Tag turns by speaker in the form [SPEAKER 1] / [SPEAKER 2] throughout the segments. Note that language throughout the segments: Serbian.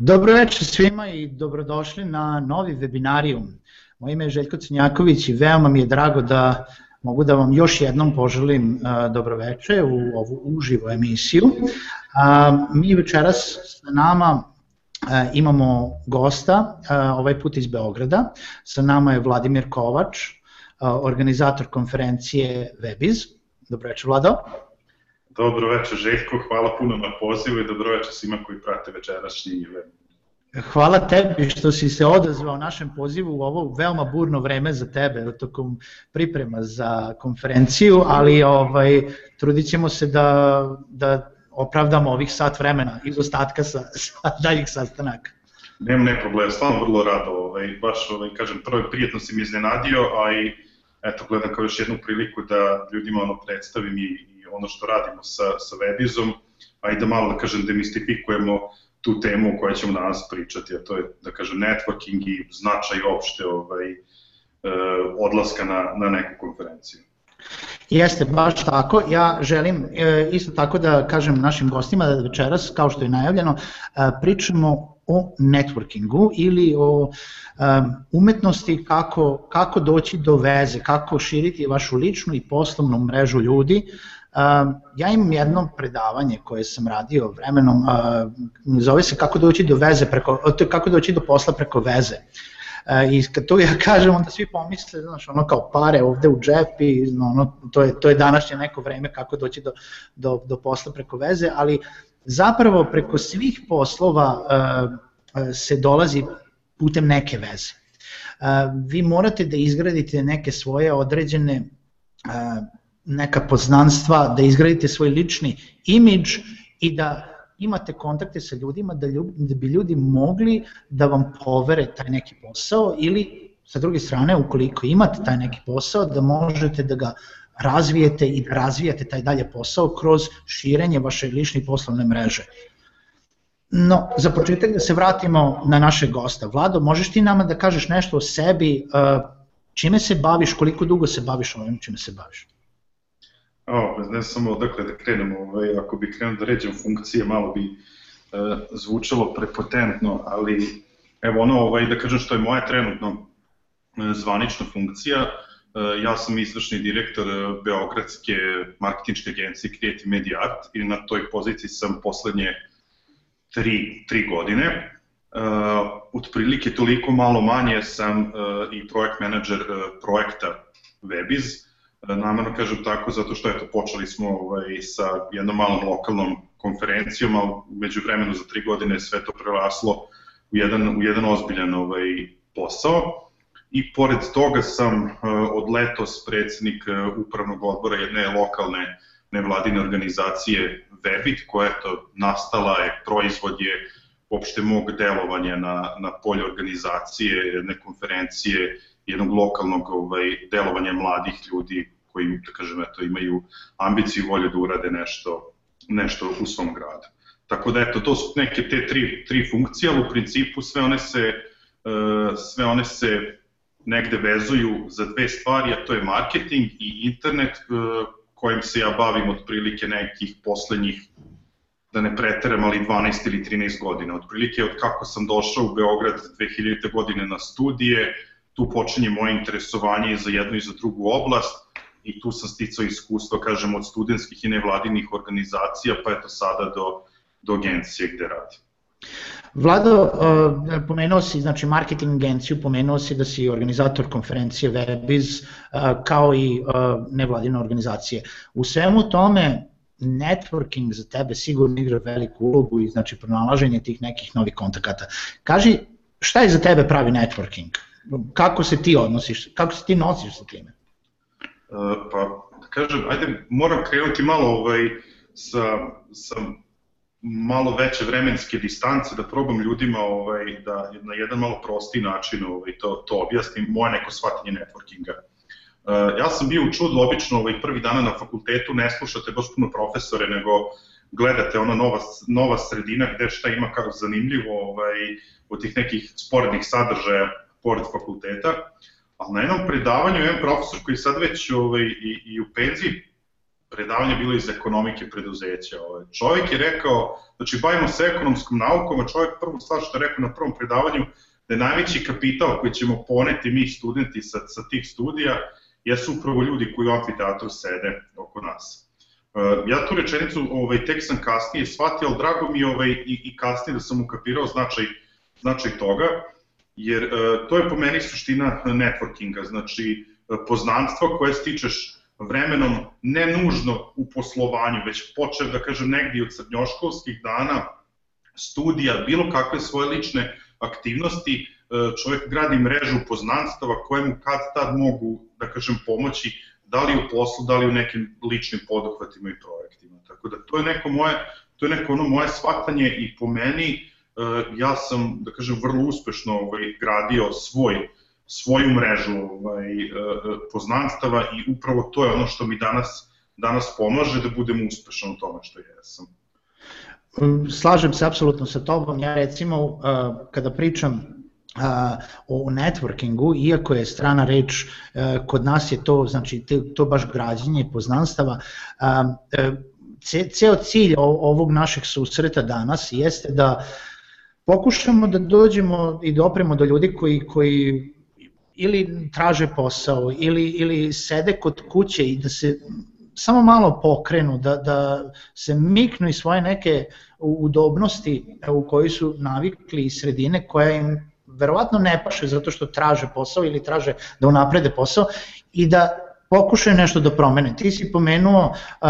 [SPEAKER 1] Dobro večer svima i dobrodošli na novi webinarijum. Moje ime je Željko Cinjaković i veoma mi je drago da mogu da vam još jednom poželim dobroveče u ovu uživo emisiju. Mi večeras sa nama imamo gosta, ovaj put iz Beograda. Sa nama je Vladimir Kovač, organizator konferencije Webiz. Dobro večer Vlado.
[SPEAKER 2] Dobro večer Željko, hvala puno na pozivu i dobro večer svima koji prate večerašnji web.
[SPEAKER 1] Hvala tebi što si se odazvao našem pozivu u ovo veoma burno vreme za tebe tokom priprema za konferenciju, ali ovaj trudit ćemo se da, da opravdamo ovih sat vremena iz ostatka sa, sa daljih sastanaka.
[SPEAKER 2] Nemam ne problem, stvarno vrlo rado, ovaj, baš ovaj, kažem, prvo prijetno si mi iznenadio, a i eto, gledam kao još jednu priliku da ljudima ono predstavim i, ono što radimo sa, sa Webizom, i da malo, da kažem, demistifikujemo tu temu o kojoj ćemo danas pričati, a to je, da kažem, networking i značaj opšte ovaj, e, odlaska na, na neku konferenciju.
[SPEAKER 1] Jeste, baš tako. Ja želim e, isto tako da kažem našim gostima da večeras, kao što je najavljeno, e, pričamo o networkingu ili o um, umetnosti kako, kako doći do veze, kako širiti vašu ličnu i poslovnu mrežu ljudi ja imam jedno predavanje koje sam radio vremenom, zove se kako doći do veze preko, kako doći do posla preko veze. I kad to ja kažem, onda svi pomisle, znaš, ono kao pare ovde u džep i ono, to, je, to je današnje neko vreme kako doći do, do, do posla preko veze, ali zapravo preko svih poslova se dolazi putem neke veze. Vi morate da izgradite neke svoje određene neka poznanstva, da izgradite svoj lični imidž i da imate kontakte sa ljudima da, ljub, da bi ljudi mogli da vam povere taj neki posao ili sa druge strane ukoliko imate taj neki posao da možete da ga razvijete i da razvijate taj dalje posao kroz širenje vaše lične poslovne mreže. No, za početak da se vratimo na naše gosta. Vlado, možeš ti nama da kažeš nešto o sebi, čime se baviš, koliko dugo se baviš ovim čime se baviš?
[SPEAKER 2] O, ne samo odakle da krenemo, ovaj, ako bi krenuo da ređem funkcije, malo bi e, zvučalo prepotentno, ali evo ono, ovaj, da kažem što je moja trenutno e, zvanična funkcija, e, ja sam izvršni direktor e, Beogradske marketinčke agencije Creative Media Art i na toj poziciji sam poslednje tri, tri godine. Uh, otprilike toliko malo manje sam uh, i projekt menadžer uh, projekta Webiz, Namerno kažem tako zato što eto, počeli smo ovaj, sa jednom malom lokalnom konferencijom, a među vremenu za tri godine sve to preraslo u jedan, u jedan ozbiljan ovaj, posao. I pored toga sam uh, od letos predsednik uh, upravnog odbora jedne lokalne nevladine organizacije Webit, koja je to nastala je, proizvod je uopšte mog delovanja na, na polju organizacije, jedne konferencije, jednog lokalnog ovaj, delovanja mladih ljudi koji, da kažem, eto, imaju ambiciju i volju da urade nešto, nešto u svom gradu. Tako da, eto, to su neke te tri, tri funkcije, ali u principu sve one se, uh, sve one se negde vezuju za dve stvari, a to je marketing i internet, uh, kojim se ja bavim otprilike nekih poslednjih da ne preteram, ali 12 ili 13 godina. Otprilike od kako sam došao u Beograd 2000. godine na studije, tu počinje moje interesovanje za jednu i za drugu oblast i tu sam sticao iskustvo, kažem, od studentskih i nevladinih organizacija, pa eto sada do, do agencije gde radim.
[SPEAKER 1] Vlado, uh, pomenuo si znači, marketing agenciju, pomenuo si da si organizator konferencije Webiz, uh, kao i uh, nevladine organizacije. U svemu tome, networking za tebe sigurno igra veliku ulogu i znači pronalaženje tih nekih novih kontakata. Kaži, šta je za tebe pravi networking? Kako se ti odnosiš, kako se ti nosiš sa time?
[SPEAKER 2] Pa da kažem, ajde, moram krenuti malo ovaj, sa, sa malo veće vremenske distance da probam ljudima ovaj da na jedan malo prosti način ovaj to to objasnim moje neko shvatanje networkinga. Uh, ja sam bio u čudu obično ovaj prvi dana na fakultetu ne slušate baš puno profesore nego gledate ona nova nova sredina gde šta ima kako zanimljivo ovaj od tih nekih sporednih sadržaja pored fakulteta. Ali na jednom predavanju jedan profesor koji sad već ovaj, i, i u penziji predavanje bilo iz ekonomike preduzeća. Ovaj. Čovjek je rekao, znači bavimo se ekonomskom naukom, a čovjek prvu stvar što je rekao na prvom predavanju, da je najveći kapital koji ćemo poneti mi studenti sa, sa tih studija, jesu upravo ljudi koji u amfiteatru sede oko nas. Uh, ja tu rečenicu ovaj, tek sam kasnije shvatio, ali drago mi je ovaj, i, i kasnije da sam ukapirao značaj, značaj toga, jer uh, to je po meni suština networkinga, znači uh, poznanstva koje stičeš vremenom ne nužno u poslovanju, već počeo da kažem negdje od srednjoškolskih dana, studija, bilo kakve svoje lične aktivnosti, e, čovjek gradi mrežu poznanstava koje mu kad tad mogu, da kažem, pomoći da li u poslu, da li u nekim ličnim poduhvatima i projektima. Tako da to je neko moje, to je neko ono moje shvatanje i po meni e, ja sam, da kažem, vrlo uspešno ovaj, gradio svoj svoju mrežu ovaj, poznanstava i upravo to je ono što mi danas, danas pomaže da budem uspešan u tome što jesam.
[SPEAKER 1] Slažem se apsolutno sa tobom, ja recimo kada pričam o networkingu, iako je strana reč, kod nas je to, znači to baš građenje poznanstava, ceo cilj ovog našeg susreta danas jeste da pokušamo da dođemo i dopremo do ljudi koji, koji ili traže posao ili, ili sede kod kuće i da se samo malo pokrenu, da, da se miknu iz svoje neke udobnosti u kojoj su navikli iz sredine koja im verovatno ne paše zato što traže posao ili traže da unaprede posao i da pokušaju nešto da promene. Ti si pomenuo uh,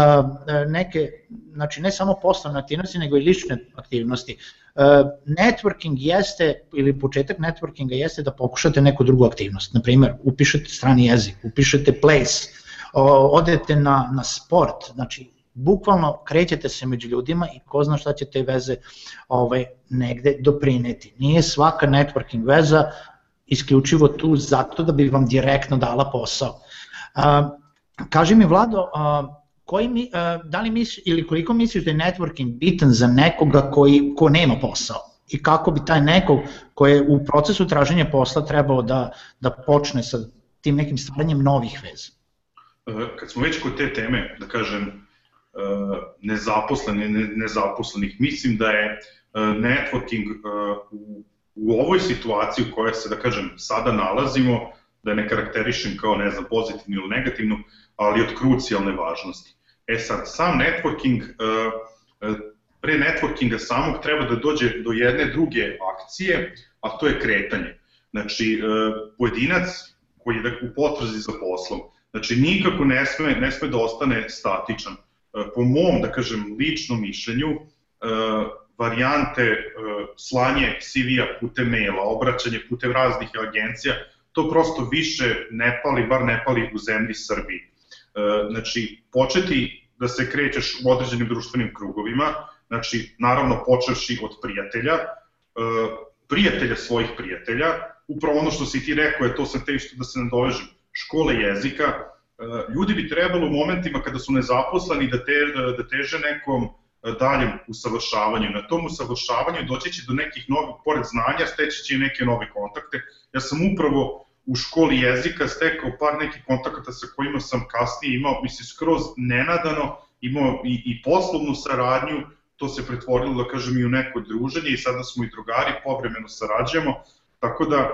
[SPEAKER 1] neke, znači ne samo poslovne aktivnosti, nego i lične aktivnosti. Uh, networking jeste, ili početak networkinga jeste da pokušate neku drugu aktivnost. Naprimer, upišete strani jezik, upišete place, odete na, na sport, znači bukvalno krećete se među ljudima i ko zna šta će te veze ovaj, negde doprineti. Nije svaka networking veza isključivo tu zato da bi vam direktno dala posao. A, kaži mi Vlado, a, koji mi, a, da li misliš ili koliko misliš da je networking bitan za nekoga koji, ko nema posao? I kako bi taj nekog koji je u procesu traženja posla trebao da, da počne sa tim nekim stvaranjem novih veza?
[SPEAKER 2] Kad smo već kod te teme, da kažem, nezaposleni, nezaposlenih, mislim da je networking u, u ovoj situaciji u kojoj se, da kažem, sada nalazimo, da ne karakterišem kao, ne znam, pozitivno ili negativno, ali od krucijalne važnosti. E sad, sam networking, pre networkinga samog treba da dođe do jedne druge akcije, a to je kretanje. Znači, pojedinac koji je u potrazi za poslom, znači nikako ne sme, ne sme da ostane statičan. Po mom, da kažem, ličnom mišljenju, varijante slanje CV-a putem maila, obraćanje putem raznih agencija, to prosto više ne pali, bar ne pali u zemlji Srbiji. Znači, početi da se krećeš u određenim društvenim krugovima, znači, naravno, počeši od prijatelja, prijatelja svojih prijatelja, upravo ono što si ti rekao je to sa te što da se nadovežem, škole jezika, ljudi bi trebalo u momentima kada su nezaposleni da, te, da teže nekom daljem usavršavanju. Na tom usavršavanju doći će do nekih novih, pored znanja, steći će i neke nove kontakte. Ja sam upravo u školi jezika stekao par nekih kontakata sa kojima sam kasnije imao, mislim, skroz nenadano, imao i, i poslovnu saradnju, to se pretvorilo, da kažem, i u neko druženje i sada smo i drugari, povremeno sarađujemo, tako da e,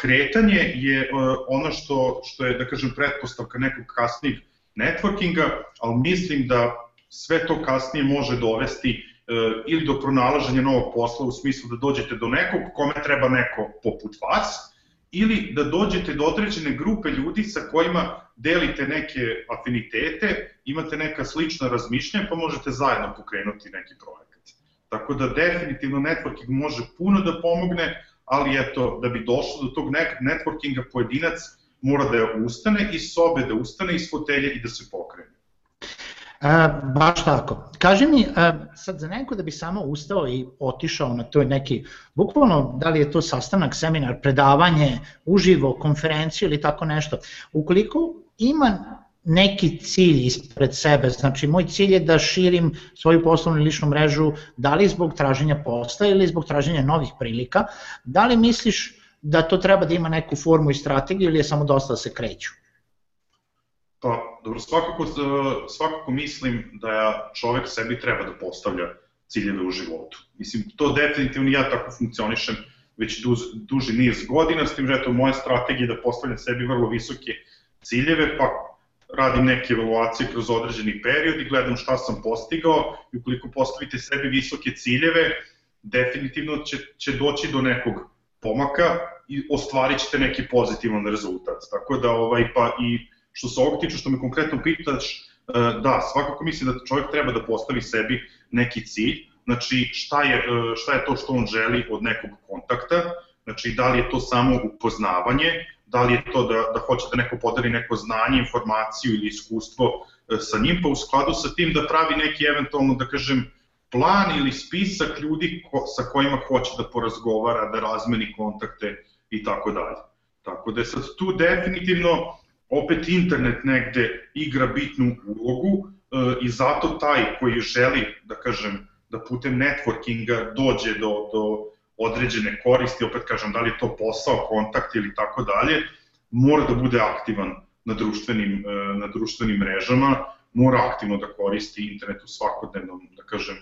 [SPEAKER 2] kretanje je e, ono što, što je, da kažem, pretpostavka nekog kasnijeg networkinga, ali mislim da sve to kasnije može dovesti e, ili do pronalaženja novog posla u smislu da dođete do nekog kome treba neko poput vas, ili da dođete do određene grupe ljudi sa kojima delite neke afinitete, imate neka slična razmišljanja pa možete zajedno pokrenuti neki projekat. Tako da definitivno networking može puno da pomogne, ali eto, da bi došlo do tog networkinga pojedinac mora da ustane iz sobe, da ustane iz fotelje i da se pokrene.
[SPEAKER 1] E, baš tako. Kaži mi, e, sad za neko da bi samo ustao i otišao na to neki, bukvalno da li je to sastanak, seminar, predavanje, uživo, konferenciju ili tako nešto, ukoliko ima neki cilj ispred sebe, znači moj cilj je da širim svoju poslovnu ličnu mrežu, da li zbog traženja posla ili zbog traženja novih prilika, da li misliš da to treba da ima neku formu i strategiju ili je samo dosta da se kreću?
[SPEAKER 2] Pa, dobro, svakako, svakako mislim da čovek sebi treba da postavlja ciljeve u životu. Mislim, to definitivno ja tako funkcionišem već duž, duži niz godina, s tim že to moja strategija da postavljam sebi vrlo visoke ciljeve, pa radim neke evaluacije kroz određeni period i gledam šta sam postigao i ukoliko postavite sebi visoke ciljeve, definitivno će, će doći do nekog pomaka i ostvarit ćete neki pozitivan rezultat. Tako da, ovaj, pa i što se ovog tiče, što me konkretno pitaš, e, da, svakako mislim da čovjek treba da postavi sebi neki cilj, znači šta je, e, šta je to što on želi od nekog kontakta, znači da li je to samo upoznavanje, da li je to da, da hoće da neko podari neko znanje, informaciju ili iskustvo e, sa njim, pa u skladu sa tim da pravi neki eventualno, da kažem, plan ili spisak ljudi ko, sa kojima hoće da porazgovara, da razmeni kontakte i tako dalje. Tako da je sad tu definitivno opet internet negde igra bitnu ulogu e, i zato taj koji želi, da kažem, da putem networkinga dođe do, do određene koristi, opet kažem, da li je to posao, kontakt ili tako dalje, mora da bude aktivan na društvenim, e, na društvenim mrežama, mora aktivno da koristi internet u svakodnevnom, da kažem,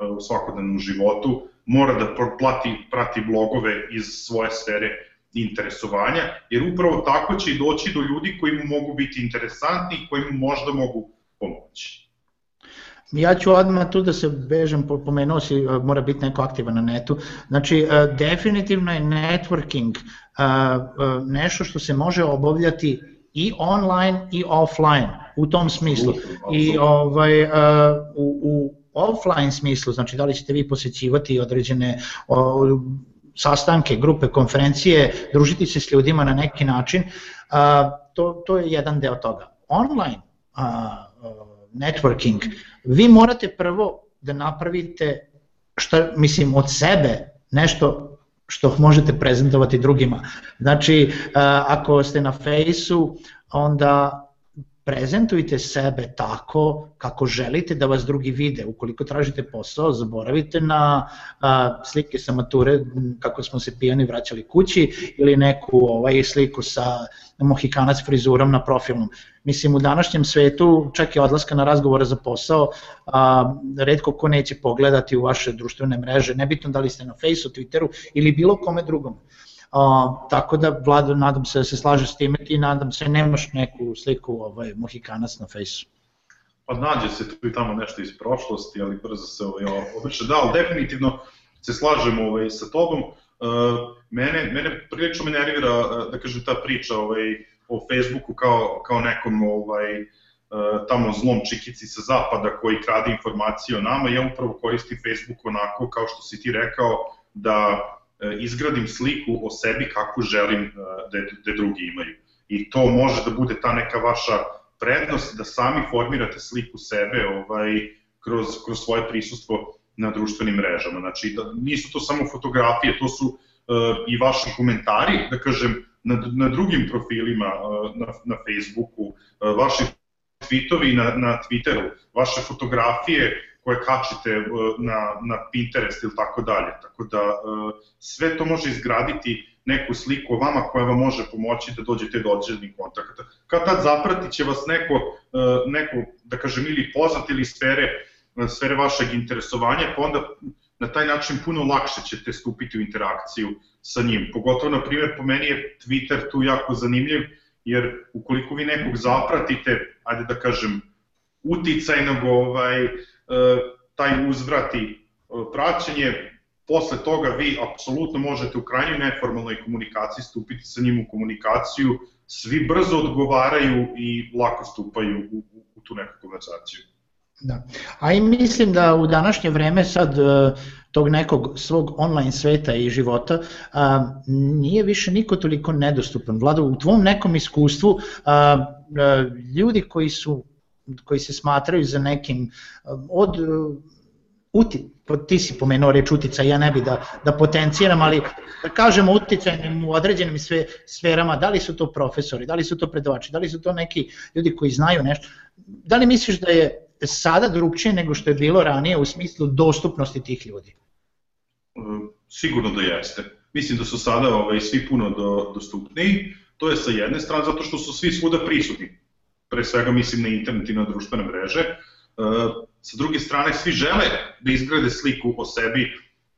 [SPEAKER 2] e, u svakodnevnom životu, mora da plati, prati blogove iz svoje sfere interesovanja, jer upravo tako će i doći do ljudi koji mu mogu biti interesantni i koji mu možda mogu pomoći.
[SPEAKER 1] Ja ću odmah tu da se bežem, pomenuo si, e, mora biti neko aktivan na netu. Znači, e, definitivno je networking e, nešto što se može obavljati i online i offline u tom smislu. I ovaj, u, u offline smislu, znači da li ćete vi posećivati određene sastanke, grupe, konferencije, družiti se s ljudima na neki način, to, to je jedan deo toga. Online networking, vi morate prvo da napravite šta, mislim, od sebe nešto što možete prezentovati drugima. Znači, ako ste na fejsu, onda prezentujte sebe tako kako želite da vas drugi vide. Ukoliko tražite posao, zaboravite na a, slike sa mature kako smo se pijani vraćali kući ili neku ovaj sliku sa mohikanac frizurom na profilnom. Mislim, u današnjem svetu, čak i odlaska na razgovore za posao, a, redko ko neće pogledati u vaše društvene mreže, nebitno da li ste na Facebooku, Twitteru ili bilo kome drugom. A, tako da, Vlado, nadam se da se slaže s time i nadam se nemaš neku sliku ovaj, Mohikanac na fejsu.
[SPEAKER 2] Pa nađe se tu i tamo nešto iz prošlosti, ali brzo se ovaj, običe. Da, ali definitivno se slažemo ovaj, sa tobom. Uh, mene, mene prilično me nervira, da kažem, ta priča ovaj, o Facebooku kao, kao nekom ovaj, uh, tamo zlom čikici sa zapada koji krade informacije o nama. Ja upravo koristim Facebook onako, kao što si ti rekao, da E, izgradim sliku o sebi kakvu želim e, da, da drugi imaju. I to može da bude ta neka vaša prednost da sami formirate sliku sebe ovaj, kroz, kroz svoje prisustvo na društvenim mrežama. Znači, da, nisu to samo fotografije, to su uh, i vaši komentari, da kažem, na, na drugim profilima uh, na, na Facebooku, uh, vaši tweetovi na, na Twitteru, vaše fotografije koje kačite e, na, na Pinterest ili tako dalje. Tako da e, sve to može izgraditi neku sliku o vama koja vam može pomoći da dođete do određenih kontakata. Kad tad zaprati će vas neko, e, neko da kažem, ili poznat ili sfere, sfere vašeg interesovanja, pa onda na taj način puno lakše ćete stupiti u interakciju sa njim. Pogotovo, na primjer, po meni je Twitter tu jako zanimljiv, jer ukoliko vi nekog zapratite, ajde da kažem, uticajnog ovaj, taj uzvrati e, praćenje, posle toga vi apsolutno možete u krajnjoj neformalnoj komunikaciji stupiti sa njim u komunikaciju, svi brzo odgovaraju i lako stupaju u, u, u tu neku konverzaciju.
[SPEAKER 1] Da. A i mislim da u današnje vreme sad e, tog nekog svog online sveta i života a, nije više niko toliko nedostupan. Vlado, u tvom nekom iskustvu a, a, ljudi koji su koji se smatraju za nekim od uti, ti si pomenuo reč utica, ja ne bi da, da potenciram, ali da kažemo uticajnim u određenim sve, sferama, da li su to profesori, da li su to predavači, da li su to neki ljudi koji znaju nešto, da li misliš da je sada drugčije nego što je bilo ranije u smislu dostupnosti tih ljudi?
[SPEAKER 2] Sigurno da jeste. Mislim da su sada ovaj, svi puno do, dostupniji, to je sa jedne strane zato što su svi svuda prisutni pre svega mislim na internet i na društvene mreže. E, sa druge strane, svi žele da izgrade sliku o sebi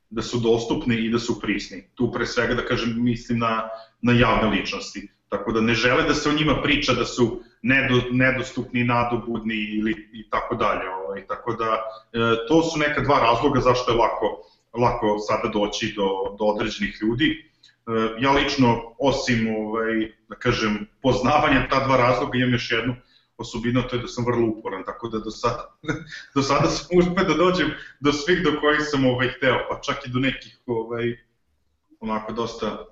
[SPEAKER 2] da su dostupni i da su prisni. Tu pre svega, da kažem, mislim na, na javne ličnosti. Tako da ne žele da se o njima priča da su nedo, nedostupni, nadobudni ili i tako dalje. Ovaj. Tako da e, to su neka dva razloga zašto je lako, lako sada doći do, do određenih ljudi. E, ja lično, osim, ovaj, da kažem, poznavanja ta dva razloga, imam još jednu osobina, to je da sam vrlo uporan, tako da do sada, do sada sam uspio da dođem do svih do kojih sam ovaj, hteo, pa čak i do nekih ovaj, onako dosta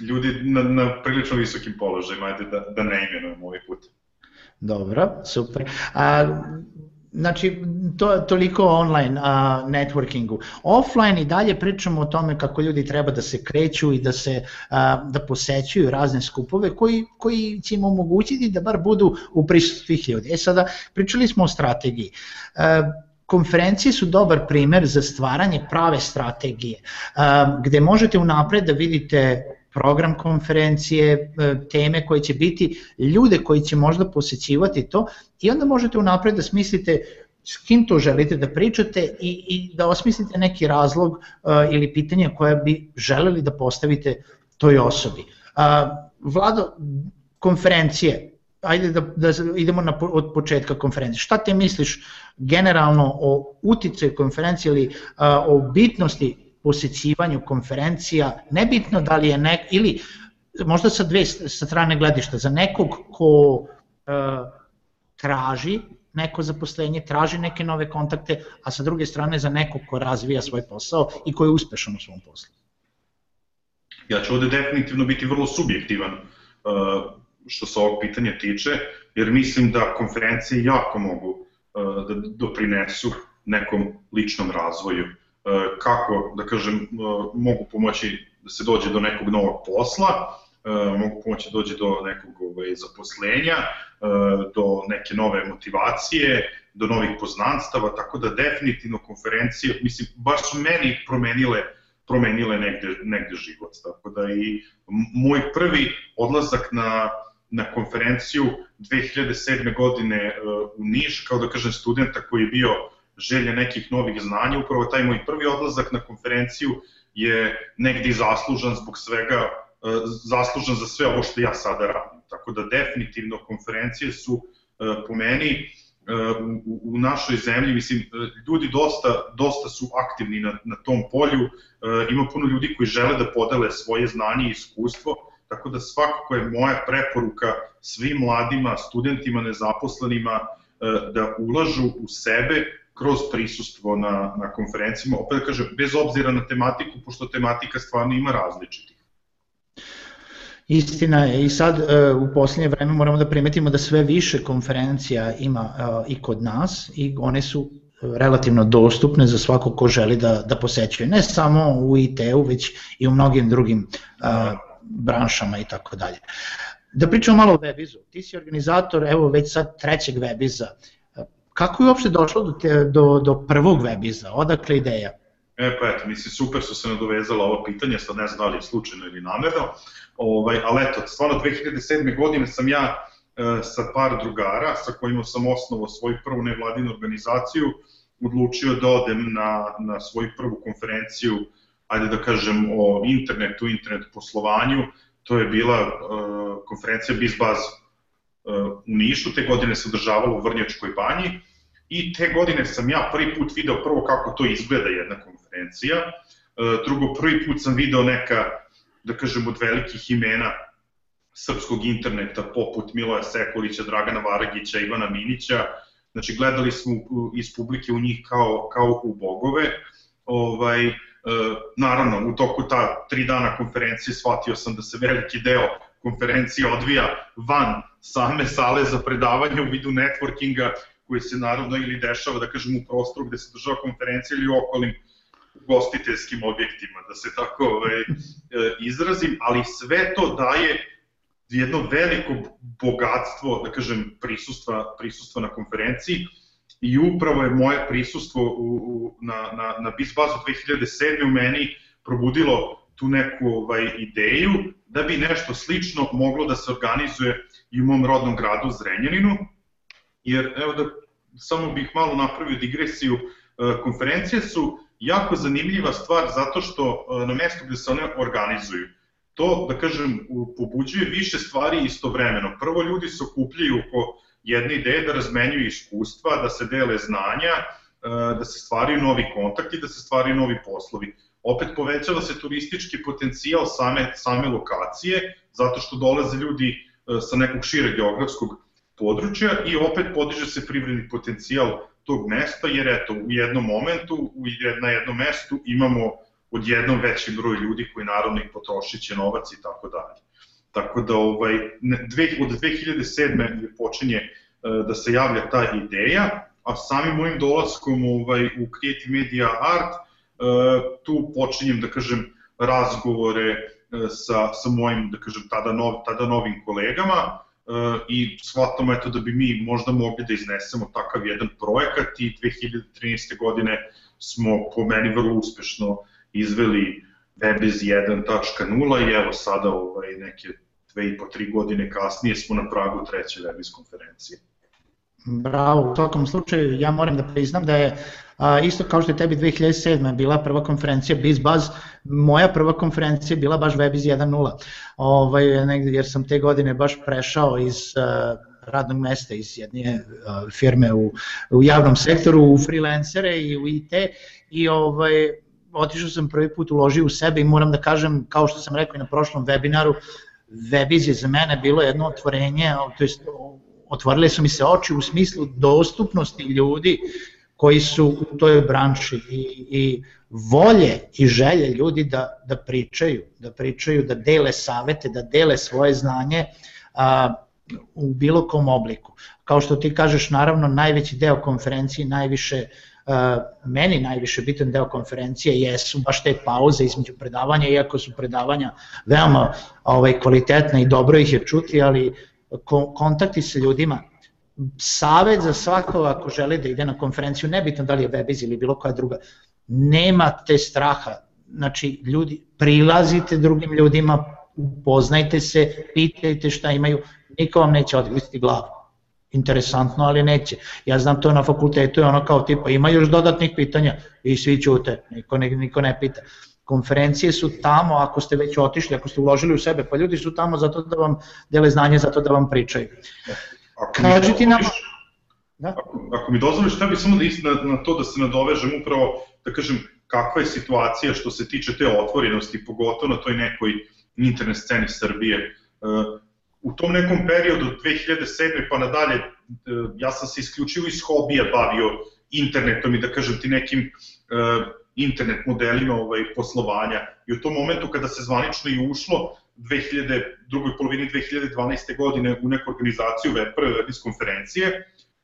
[SPEAKER 2] ljudi na, na prilično visokim položajima, ajde da, da ne imenujem ovaj put.
[SPEAKER 1] Dobro, super. A, Znači, to, toliko online a, networkingu. Offline i dalje pričamo o tome kako ljudi treba da se kreću i da se a, da posećuju razne skupove koji, koji će im omogućiti da bar budu u prisutstvu svih ljudi. E sada, pričali smo o strategiji. A, konferencije su dobar primer za stvaranje prave strategije, a, gde možete unapred da vidite program konferencije, e, teme koje će biti, ljude koji će možda posećivati to i onda možete unapred da smislite s kim to želite da pričate i, i da osmislite neki razlog uh, ili pitanje koje bi želeli da postavite toj osobi. Uh, Vlado, konferencije, ajde da, da idemo na, od početka konferencije. Šta te misliš generalno o uticaju konferencije ili uh, o bitnosti posećivanju konferencija, nebitno da li je nek, ili možda sa dve strane gledišta, za nekog ko e, traži neko zaposlenje, traži neke nove kontakte, a sa druge strane za nekog ko razvija svoj posao i ko je uspešan u svom poslu.
[SPEAKER 2] Ja ću ovde definitivno biti vrlo subjektivan uh, što se ovog pitanja tiče, jer mislim da konferencije jako mogu uh, da doprinesu nekom ličnom razvoju E, kako, da kažem, e, mogu pomoći da se dođe do nekog novog posla, e, mogu pomoći da dođe do nekog ovaj, zaposlenja, do neke nove motivacije, do novih poznanstava, tako da definitivno konferencije, mislim, baš su meni promenile promenile negde, negde život. Tako da i moj prvi odlazak na, na konferenciju 2007. godine u Niš, kao da kažem studenta koji je bio želje nekih novih znanja, upravo taj moj prvi odlazak na konferenciju je negdje zaslužan zbog svega, e, zaslužan za sve ovo što ja sada radim. Tako da definitivno konferencije su e, po meni e, u, u našoj zemlji, mislim, ljudi dosta, dosta su aktivni na, na tom polju, ima puno ljudi koji žele da podele svoje znanje i iskustvo, tako da svakako je moja preporuka svim mladima, studentima, nezaposlenima, da ulažu u sebe, kroz prisustvo na, na konferencijama, opet da kažem, bez obzira na tematiku, pošto tematika stvarno ima različitih.
[SPEAKER 1] Istina je i sad e, u posljednje vreme moramo da primetimo da sve više konferencija ima e, i kod nas i one su relativno dostupne za svako ko želi da, da posećuje, ne samo u IT-u, već i u mnogim drugim a, e, branšama i tako dalje. Da pričamo malo o Webizu. Ti si organizator, evo već sad trećeg Webiza. Kako je uopšte došlo do, te, do, do prvog webiza? Odakle ideja?
[SPEAKER 2] E pa eto, mislim, super su se nadovezala ovo pitanje, sad ne znam da li je slučajno ili namerno, ovaj, ali eto, stvarno 2007. godine sam ja e, sa par drugara sa kojima sam osnovao svoju prvu nevladinu organizaciju, odlučio da odem na, na svoju prvu konferenciju, ajde da kažem o internetu, internet poslovanju, to je bila e, konferencija BizBuzz e, u Nišu, te godine se održavala u Vrnjačkoj banji, I te godine sam ja prvi put video prvo kako to izgleda jedna konferencija, e, drugo prvi put sam video neka, da kažem, od velikih imena srpskog interneta poput Miloja Sekulića, Dragana Varagića, Ivana Minića, znači gledali smo iz publike u njih kao, kao u bogove, ovaj, e, naravno u toku ta tri dana konferencije shvatio sam da se veliki deo konferencije odvija van same sale za predavanje u vidu networkinga koji se naravno ili dešava, da kažem, u prostoru gde se država konferencija ili okolim gostiteljskim objektima, da se tako ovaj, e, izrazim, ali sve to daje jedno veliko bogatstvo, da kažem, prisustva, prisustva na konferenciji i upravo je moje prisustvo u, u, na, na, na BizBazu 2007. u meni probudilo tu neku ovaj, ideju da bi nešto slično moglo da se organizuje i u mom rodnom gradu Zrenjaninu, jer evo da samo bih malo napravio digresiju, e, konferencije su jako zanimljiva stvar zato što e, na mestu gde se one organizuju, to, da kažem, pobuđuje više stvari istovremeno. Prvo, ljudi se okupljaju oko jedne ideje da razmenjuju iskustva, da se dele znanja, e, da se stvaraju novi kontakti, da se stvaraju novi poslovi. Opet povećava se turistički potencijal same, same lokacije, zato što dolaze ljudi sa nekog šire geografskog područja i opet podiže se privredni potencijal tog mesta, jer eto, u jednom momentu, u na jednom mestu imamo odjednom veći broj ljudi koji naravno i potrošit novac i tako dalje. Tako da ovaj, dve, od 2007. počinje e, da se javlja ta ideja, a samim mojim dolaskom ovaj, u Creative Media Art e, tu počinjem da kažem razgovore e, sa, sa mojim, da kažem, tada, nov, tada novim kolegama, i shvatamo eto da bi mi možda mogli da iznesemo takav jedan projekat i 2013. godine smo po meni vrlo uspešno izveli Webiz 1.0 i evo sada ovaj, neke dve i po tri godine kasnije smo na pragu treće Webiz konferencije.
[SPEAKER 1] Bravo, u svakom slučaju ja moram da priznam da je a, isto kao što je tebi 2007. bila prva konferencija BizBuzz, moja prva konferencija bila baš Webiz 1.0, ovaj, jer sam te godine baš prešao iz a, radnog mesta iz jedne a, firme u, u javnom sektoru, u freelancere i u IT i ovaj, otišao sam prvi put uložio u sebe i moram da kažem, kao što sam rekao i na prošlom webinaru, Webiz je za mene bilo jedno otvorenje, to jest otvorile su mi se oči u smislu dostupnosti ljudi koji su u toj branši i, i volje i želje ljudi da, da pričaju, da pričaju, da dele savete, da dele svoje znanje a, u bilo kom obliku. Kao što ti kažeš, naravno, najveći deo konferencije, najviše Uh, meni najviše bitan deo konferencije jesu baš te pauze između predavanja, iako su predavanja veoma ovaj, kvalitetna i dobro ih je čuti, ali kontakti sa ljudima, savet za svako ako želi da ide na konferenciju, nebitno da li je Webiz ili bilo koja druga, nemate straha, znači ljudi, prilazite drugim ljudima, upoznajte se, pitajte šta imaju, niko vam neće odgristi glavu. Interesantno, ali neće. Ja znam to na fakultetu je ono kao tipa ima još dodatnih pitanja i svi ćute, niko ne, niko ne pita konferencije su tamo ako ste već otišli, ako ste uložili u sebe, pa ljudi su tamo zato da vam dele znanje, zato da vam pričaju.
[SPEAKER 2] Kaži ti nam... Da? Ako, ako mi dozvoliš, da bi samo da na, na to da se nadovežem upravo, da kažem, kakva je situacija što se tiče te otvorenosti, pogotovo na toj nekoj internet sceni Srbije. E, u tom nekom periodu, 2007. pa nadalje, e, ja sam se isključivo iz hobija bavio internetom i da kažem ti nekim e, internet modelima ovaj, poslovanja i u tom momentu kada se zvanično i ušlo 2000, drugoj polovini 2012. godine u neku organizaciju web, prve konferencije,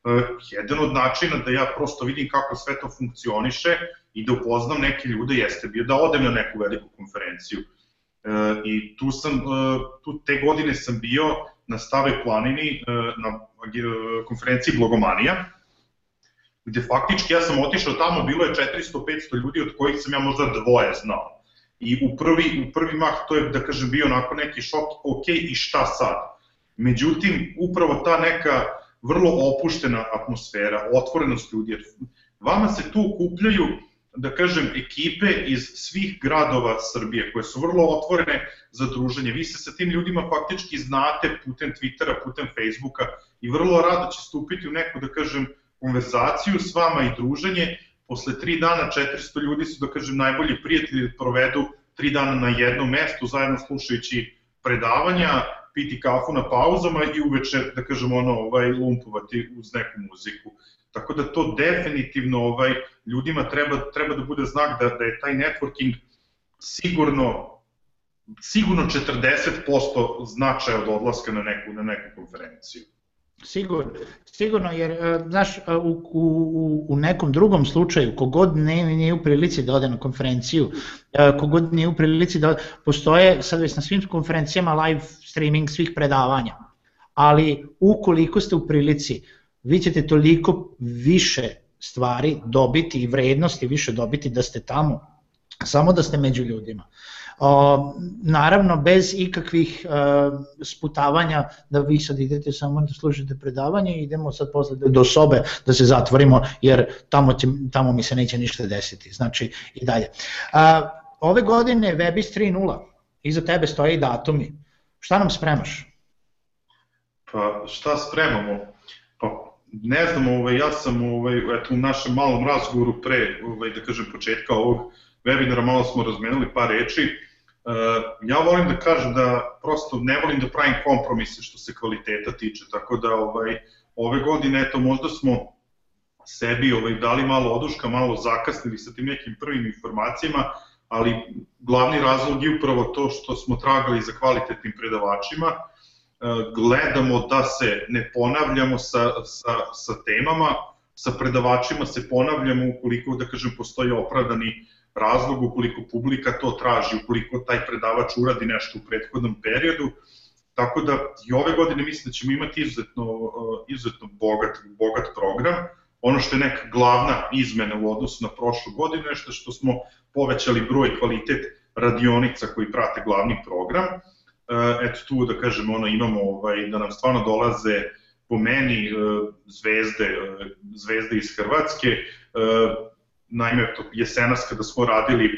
[SPEAKER 2] uh, jedan od načina da ja prosto vidim kako sve to funkcioniše i da upoznam neke ljude jeste bio da odem na neku veliku konferenciju. Uh, I tu sam, uh, tu te godine sam bio na Stave planini na konferenciji Blogomanija, gde faktički ja sam otišao tamo, bilo je 400-500 ljudi od kojih sam ja možda dvoje znao. I u prvi, u prvi mah to je, da kažem, bio onako neki šok, ok, i šta sad? Međutim, upravo ta neka vrlo opuštena atmosfera, otvorenost ljudi, vama se tu okupljaju, da kažem, ekipe iz svih gradova Srbije, koje su vrlo otvorene za druženje. Vi se sa tim ljudima faktički znate putem Twittera, putem Facebooka i vrlo rado će stupiti u neku, da kažem, konverzaciju s vama i druženje, posle tri dana 400 ljudi su, da kažem, najbolji prijatelji da provedu tri dana na jednom mestu, zajedno slušajući predavanja, piti kafu na pauzama i uveče, da kažem, ono, ovaj, lumpovati uz neku muziku. Tako da to definitivno ovaj, ljudima treba, treba da bude znak da, da je taj networking sigurno sigurno 40% značaja od odlaska na neku, na neku konferenciju.
[SPEAKER 1] Sigurno, sigurno jer, e, znaš, e, u, u, u nekom drugom slučaju, kogod ne, nije u prilici da ode na konferenciju, e, kogod nije u prilici da postoje sad već na svim konferencijama live streaming svih predavanja, ali ukoliko ste u prilici, vi ćete toliko više stvari dobiti i vrednosti više dobiti da ste tamo samo da ste među ljudima. Naravno, bez ikakvih uh, sputavanja da vi sad idete samo da slušate predavanje i idemo sad posle do sobe da se zatvorimo jer tamo, će, tamo mi se neće ništa desiti. Znači i dalje. Ove godine Webis 3.0, iza tebe stoje i datumi. Šta nam spremaš?
[SPEAKER 2] Pa šta spremamo? Pa ne znam, ovaj, ja sam ovaj, eto, u našem malom razgovoru pre, ovaj, da kažem, početka ovog webinara malo smo razmenili par reči. Ja volim da kažem da prosto ne volim da pravim kompromise što se kvaliteta tiče, tako da ovaj, ove godine, eto, možda smo sebi ovaj, dali malo oduška, malo zakasnili sa tim nekim prvim informacijama, ali glavni razlog je upravo to što smo tragali za kvalitetnim predavačima, uh, gledamo da se ne ponavljamo sa, sa, sa temama, sa predavačima se ponavljamo ukoliko, da kažem, postoji opravdani razlog ukoliko publika to traži, ukoliko taj predavač uradi nešto u prethodnom periodu. Tako da i ove godine mislim da ćemo imati izuzetno, uh, izuzetno bogat, bogat program. Ono što je neka glavna izmena u odnosu na prošlu godinu je što, smo povećali broj kvalitet radionica koji prate glavni program. Uh, eto tu da kažem, ono, imamo ovaj, da nam stvarno dolaze po meni uh, zvezde, zvezde iz Hrvatske, naime, jesenas kada smo radili e,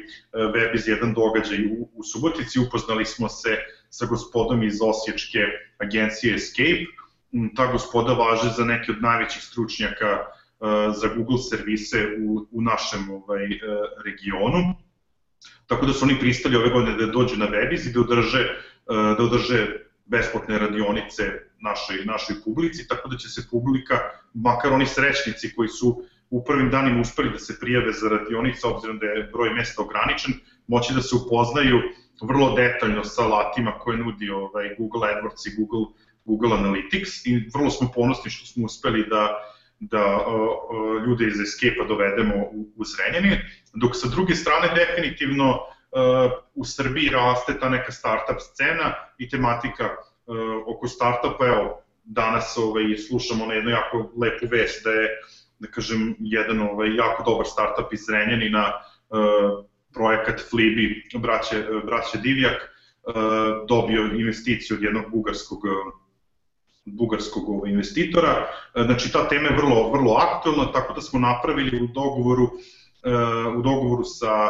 [SPEAKER 2] web iz jedan događaj u, u Subotici, upoznali smo se sa gospodom iz Osječke agencije Escape. Mm, ta gospoda važe za neke od najvećih stručnjaka e, za Google servise u, u našem ovaj, e, regionu. Tako da su oni pristali ove godine da dođu na Webiz i da održe, da održe besplatne radionice našoj, našoj publici, tako da će se publika, makar oni srećnici koji su u prvim danima uspeli da se prijave za radionice, obzirom da je broj mesta ograničen, moći da se upoznaju vrlo detaljno sa alatima koje nudi ovaj, Google AdWords i Google, Google Analytics i vrlo smo ponosni što smo uspeli da da uh, ljude iz Escape-a dovedemo u, u Zrenjanin, dok sa druge strane definitivno uh, u Srbiji raste ta neka startup scena i tematika uh, oko startupa, evo, danas ovaj, slušamo na jednu jako lepu vest da je da kažem, jedan ovaj, jako dobar startup iz Zrenjanina, uh, projekat Flibi, braće, braće Divjak, uh, dobio investiciju od jednog bugarskog bugarskog ovaj, investitora. Znači ta tema je vrlo vrlo aktuelna, tako da smo napravili u dogovoru u dogovoru sa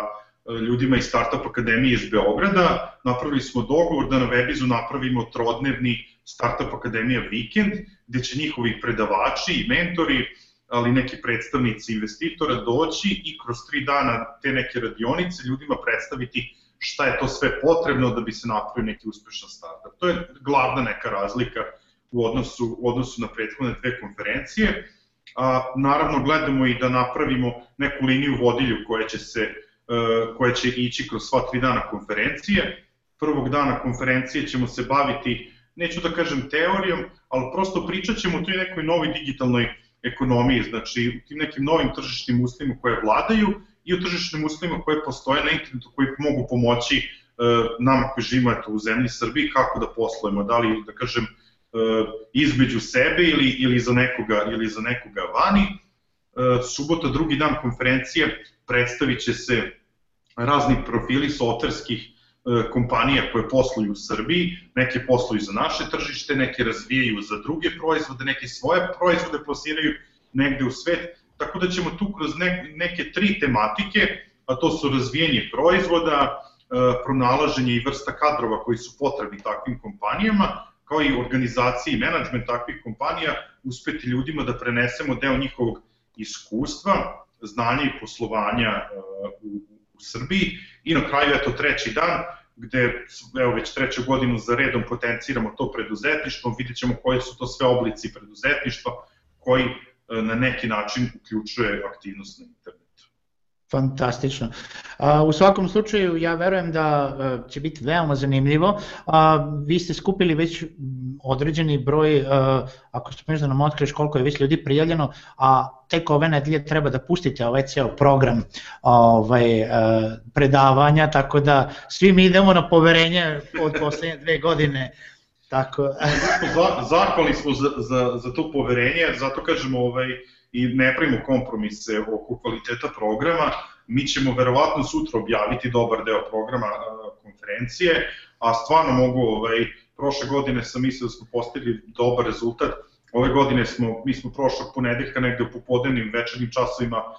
[SPEAKER 2] ljudima iz Startup Akademije iz Beograda, napravili smo dogovor da na Webizu napravimo trodnevni Startup Akademija vikend, gde će njihovi predavači i mentori ali neki predstavnici investitora doći i kroz tri dana te neke radionice ljudima predstaviti šta je to sve potrebno da bi se napravio neki uspešan startup. To je glavna neka razlika u odnosu, u odnosu na prethodne dve konferencije. A, naravno, gledamo i da napravimo neku liniju vodilju koja će, se, e, koja će ići kroz sva tri dana konferencije. Prvog dana konferencije ćemo se baviti, neću da kažem teorijom, ali prosto pričat ćemo o toj nekoj novoj digitalnoj ekonomiji, znači u tim nekim novim tržišnim uslovima koje vladaju i u tržišnim uslovima koje postoje na internetu koji mogu pomoći e, nama koji živimo eto, u zemlji Srbiji kako da poslujemo, da li da kažem e, između sebe ili, ili, za nekoga, ili za nekoga vani. E, subota, drugi dan konferencije, predstavit će se razni profili softverskih kompanija koje posluju u Srbiji, neke posluju za naše tržište, neke razvijaju za druge proizvode, neke svoje proizvode plasiraju negde u svet, tako da ćemo tu kroz neke tri tematike, a to su razvijenje proizvoda, e, pronalaženje i vrsta kadrova koji su potrebni takvim kompanijama, kao i organizacija i menadžment takvih kompanija, uspeti ljudima da prenesemo deo njihovog iskustva, znanja i poslovanja e, u, u Srbiji i na kraju eto treći dan gde evo već treću godinu za redom potenciramo to preduzetništvo, vidjet ćemo koji su to sve oblici preduzetništva koji e, na neki način uključuje aktivnost na internetu.
[SPEAKER 1] Fantastično. U svakom slučaju ja verujem da e, će biti veoma zanimljivo. Vi ste skupili već određeni broj, e, ako ste možda nam otkriješ koliko je već ljudi prijavljeno, a tek ove nedelje treba da pustite ovaj ceo program ovaj, e, predavanja, tako da svi mi idemo na poverenje od poslednje dve godine Tako.
[SPEAKER 2] Zahvali smo za, za, za to poverenje, zato kažemo ovaj, i ne pravimo kompromise oko kvaliteta programa, mi ćemo verovatno sutra objaviti dobar deo programa konferencije, a stvarno mogu, ovaj, prošle godine sam mislio da smo postigli dobar rezultat, ove godine smo, mi smo prošlog ponedeljka negde u popodnevnim večernim časovima uh,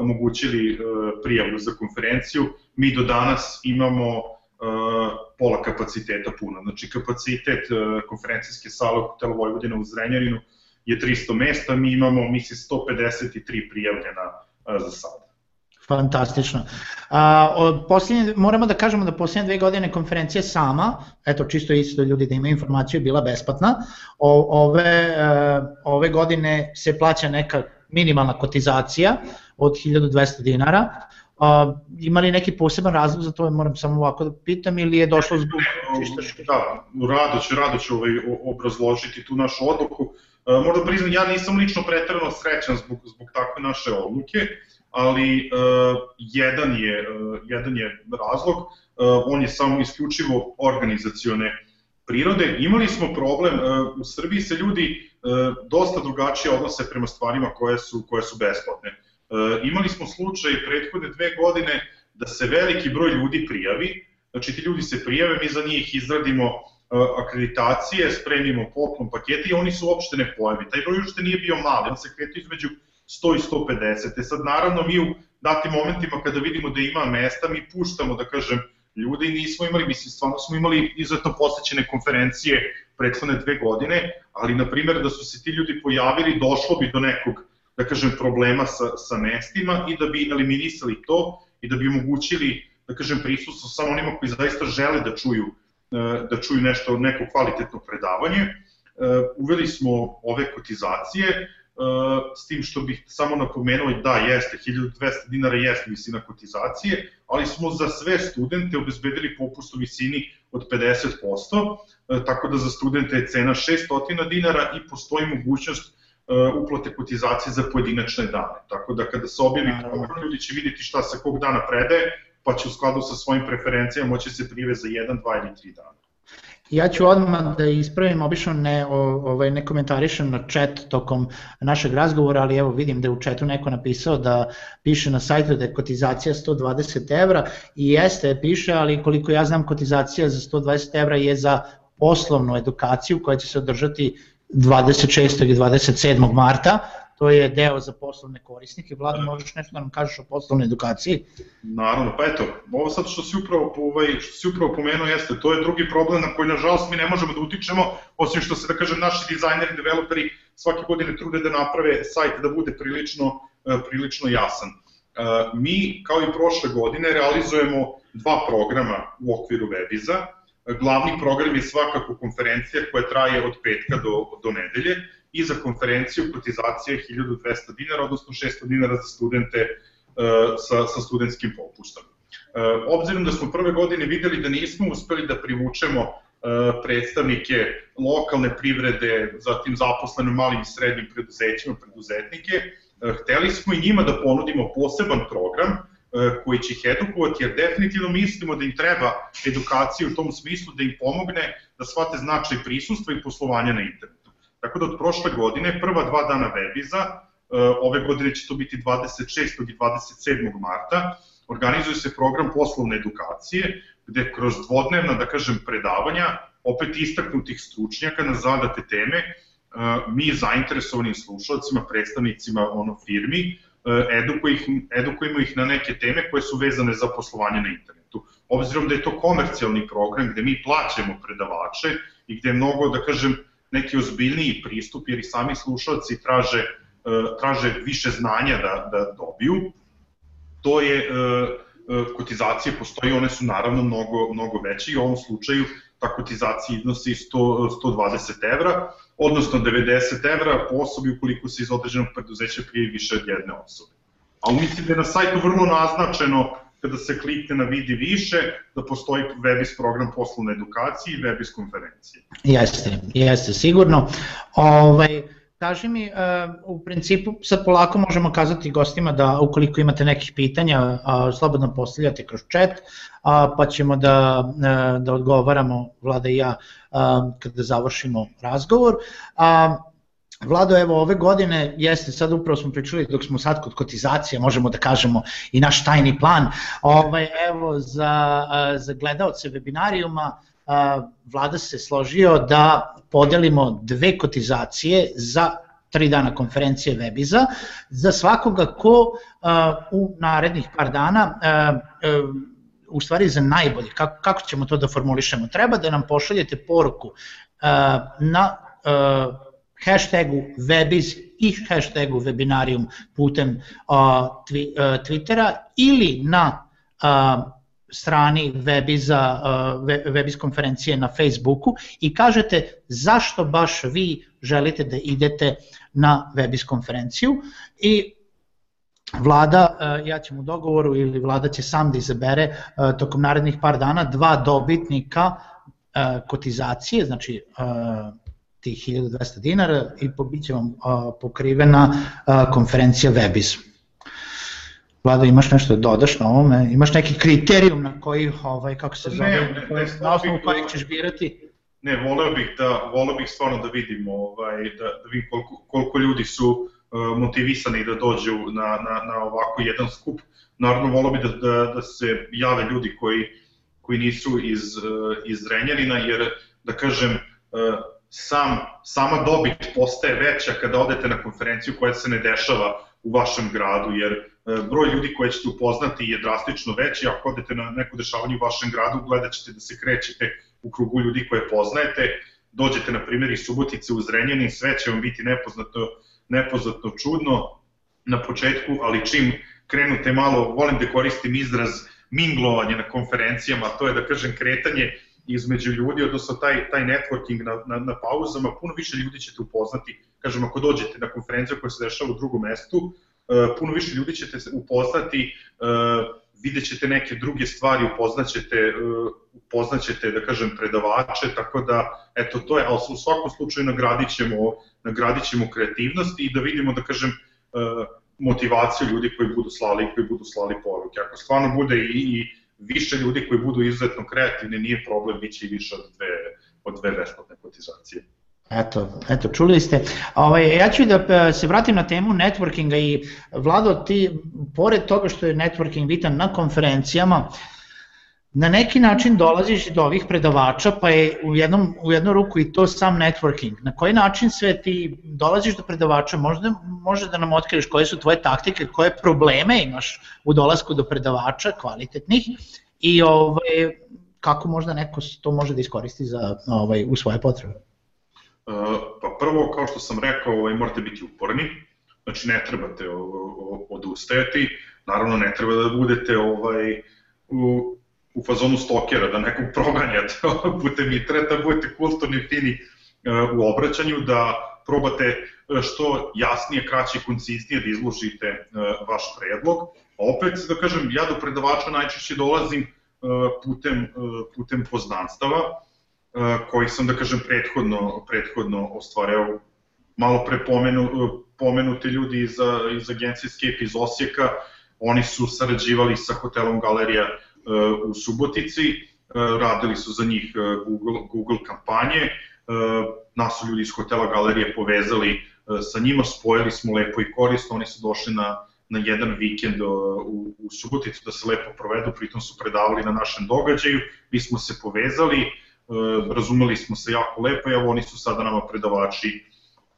[SPEAKER 2] omogućili uh, prijavu za konferenciju, mi do danas imamo uh, pola kapaciteta puno, znači kapacitet uh, konferencijske sale u hotelu Vojvodina u Zrenjaninu je 300 mesta, mi imamo, misli, 153 prijavljena za sada.
[SPEAKER 1] Fantastično. A, posljednje, moramo da kažemo da posljednje dve godine konferencija sama, eto čisto isto ljudi da imaju informaciju, bila besplatna. O, ove, e, ove godine se plaća neka minimalna kotizacija od 1200 dinara. A, ima li neki poseban razlog za to, moram samo ovako da pitam, ili je došlo zbog čisto
[SPEAKER 2] Da, rado ću, rado ću ovaj, obrazložiti tu našu odluku. E, moram da priznam, ja nisam lično pretrano srećan zbog, zbog takve naše odluke ali uh, jedan, je, uh, jedan je razlog, uh, on je samo isključivo organizacione prirode. Imali smo problem, uh, u Srbiji se ljudi uh, dosta drugačije odnose prema stvarima koje su, koje su besplatne. Uh, imali smo slučaj prethodne dve godine da se veliki broj ljudi prijavi, znači ti ljudi se prijave, mi za njih izradimo akreditacije, spremimo poklon pakete i oni su uopšte ne pojavi. Taj broj uopšte nije bio mali, on se kretio između 100 i 150. E sad naravno mi u datim momentima kada vidimo da ima mesta, mi puštamo da kažem ljude i nismo imali, mislim stvarno smo imali izuzetno posećene konferencije prethodne dve godine, ali na primjer da su se ti ljudi pojavili, došlo bi do nekog da kažem problema sa, sa mestima i da bi eliminisali to i da bi omogućili da kažem prisustvo samo onima koji zaista žele da čuju da čuju nešto, neko kvalitetno predavanje. E, uveli smo ove kotizacije, s tim što bih samo napomenuo da jeste, 1200 dinara jeste visina kotizacije, ali smo za sve studente obezbedili popust u visini od 50%, tako da za studente je cena 600 dinara i postoji mogućnost uplate kotizacije za pojedinačne dane. Tako da kada se objavi program, ljudi će vidjeti šta se kog dana predaje, pa će u skladu sa svojim preferencijama moći se prive za 1, 2 ili 3 dana.
[SPEAKER 1] Ja ću odmah da ispravim, obično ne, ovaj, ne komentarišem na chat tokom našeg razgovora, ali evo vidim da je u chatu neko napisao da piše na sajtu da je kotizacija 120 evra i jeste, piše, ali koliko ja znam kotizacija za 120 evra je za poslovnu edukaciju koja će se održati 26. i 27. marta, to je deo za poslovne korisnike. Vlada, možeš nešto da nam kažeš o poslovnoj edukaciji?
[SPEAKER 2] Naravno, pa eto, ovo sad što si upravo, ovaj, što si upravo pomenuo jeste, to je drugi problem na koji nažalost mi ne možemo da utičemo, osim što se, da kažem, naši dizajneri, developeri svake godine trude da naprave sajt da bude prilično, eh, prilično jasan. Eh, mi, kao i prošle godine, realizujemo dva programa u okviru Webiza. Glavni program je svakako konferencija koja traje od petka do, do nedelje i za konferenciju kotizacija 1200 dinara, odnosno 600 dinara za studente e, sa, sa studentskim popustom. E, obzirom da smo prve godine videli da nismo uspeli da privučemo e, predstavnike lokalne privrede, zatim zaposlene u malim i srednjim preduzećima, preduzetnike, hteli smo i njima da ponudimo poseban program koji će ih edukovati, jer definitivno mislimo da im treba edukacija u tom smislu da im pomogne da shvate značaj prisustva i poslovanja na internetu. Tako da od prošle godine, prva dva dana webiza, e, ove godine će to biti 26. i 27. marta, organizuje se program poslovne edukacije, gde kroz dvodnevna, da kažem, predavanja, opet istaknutih stručnjaka na zadate teme, e, mi zainteresovanim slušalcima, predstavnicima ono firmi, e, edukujemo ih na neke teme koje su vezane za poslovanje na internetu. Obzirom da je to komercijalni program gde mi plaćamo predavače i gde je mnogo, da kažem, neki ozbiljniji pristup, jer i sami slušalci traže, e, traže više znanja da, da dobiju. To je, e, e, kotizacije postoji, one su naravno mnogo, mnogo veće i u ovom slučaju ta kotizacija iznosi 100, 120 evra, odnosno 90 evra po osobi ukoliko se iz određenog preduzeća prije više od jedne osobe. A mislim da je na sajtu vrlo naznačeno kada se klikne na vidi više, da postoji webis program poslovne edukacije i webis konferencije.
[SPEAKER 1] Jeste, jeste, sigurno. Ovaj, kaži mi, uh, u principu sad polako možemo kazati gostima da ukoliko imate nekih pitanja, slobodno postavljate kroz chat, pa ćemo da, uh, da odgovaramo, Vlada i ja, uh, kada završimo razgovor. Vlado, evo ove godine, jeste, sad upravo smo pričali dok smo sad kod kotizacije, možemo da kažemo i naš tajni plan, ovaj, evo za, za gledalce webinarijuma, vlada se složio da podelimo dve kotizacije za tri dana konferencije Webiza, za svakoga ko u narednih par dana u stvari za najbolje, kako, kako ćemo to da formulišemo, treba da nam pošaljete poruku na hashtagu webiz i hashtagu webinarium putem twi, Twittera ili na strani Webiza, Webiz konferencije na Facebooku i kažete zašto baš vi želite da idete na Webiz konferenciju i Vlada, ja ćemo u dogovoru ili vlada će sam da izabere tokom narednih par dana dva dobitnika kotizacije, znači tih 1200 dinara i bit će vam pokrivena konferencija Webiz. Vlada, imaš nešto da dodaš na ovome? Imaš neki kriterijum na koji, ovaj, kako se zove, ne, ne, ne, na osnovu kojeg ćeš birati?
[SPEAKER 2] Ne, voleo bih da, voleo bih stvarno da vidimo, ovaj, da, da vidim koliko, koliko ljudi su uh, motivisani da dođu na, na, na ovako jedan skup. Naravno, voleo bih da, da, da se jave ljudi koji, koji nisu iz, uh, iz Renjanina, jer, da kažem, uh, sam, sama dobit postaje veća kada odete na konferenciju koja se ne dešava u vašem gradu, jer e, broj ljudi koje ćete upoznati je drastično veći, ako odete na neko dešavanje u vašem gradu, gledat ćete da se krećete u krugu ljudi koje poznajete, dođete na primjer iz Subotice u Zrenjanin, sve će vam biti nepoznato, nepoznato čudno na početku, ali čim krenute malo, volim da koristim izraz minglovanje na konferencijama, to je da kažem kretanje između ljudi, odnosno taj, taj networking na, na, na pauzama, puno više ljudi ćete upoznati, kažem, ako dođete na konferenciju koja se dešava u drugom mestu, uh, puno više ljudi ćete upoznati, uh, vidjet ćete neke druge stvari, upoznaćete, upoznaćete, da kažem, predavače, tako da, eto, to je, ali u svakom slučaju nagradit ćemo, nagradit ćemo kreativnost i da vidimo, da kažem, uh, motivaciju ljudi koji budu slali, koji budu slali poruke. Ako stvarno bude i, i više ljudi koji budu izuzetno kreativni, nije problem, bit će i više od dve, od dve besplatne kotizacije.
[SPEAKER 1] Eto, eto, čuli ste. Ovaj, ja ću da e, se vratim na temu networkinga i Vlado, ti, pored toga što je networking bitan na konferencijama, na neki način dolaziš do ovih predavača, pa je u, jednom, u jednu ruku i to sam networking. Na koji način sve ti dolaziš do predavača, možda može da nam otkriješ koje su tvoje taktike, koje probleme imaš u dolasku do predavača kvalitetnih i ovaj, kako možda neko to može da iskoristi za, ovaj, u svoje potrebe?
[SPEAKER 2] Uh, pa prvo, kao što sam rekao, ovaj, morate biti uporni, znači ne trebate odustajati, naravno ne treba da budete ovaj, u, u fazonu stokera, da nekog proganjate putem internet, da budete kulturni, fini e, u obraćanju, da probate e, što jasnije, kraće i konciznije da izložite e, vaš predlog. Opet, da kažem, ja do predavača najčešće dolazim putem, putem poznanstava, koji sam, da kažem, prethodno, prethodno ostvareo malo pre pomenu, pomenuti ljudi iz, iz agencije Scape iz Osijeka, oni su sarađivali sa hotelom Galerija u Subotici, e, radili su za njih e, Google, Google kampanje, e, nas su ljudi iz hotela galerije povezali sa njima, spojili smo lepo i korisno, oni su došli na, na jedan vikend u, u Suboticu da se lepo provedu, pritom su predavali na našem događaju, mi smo se povezali, razumeli smo se jako lepo i evo oni su sada nama predavači,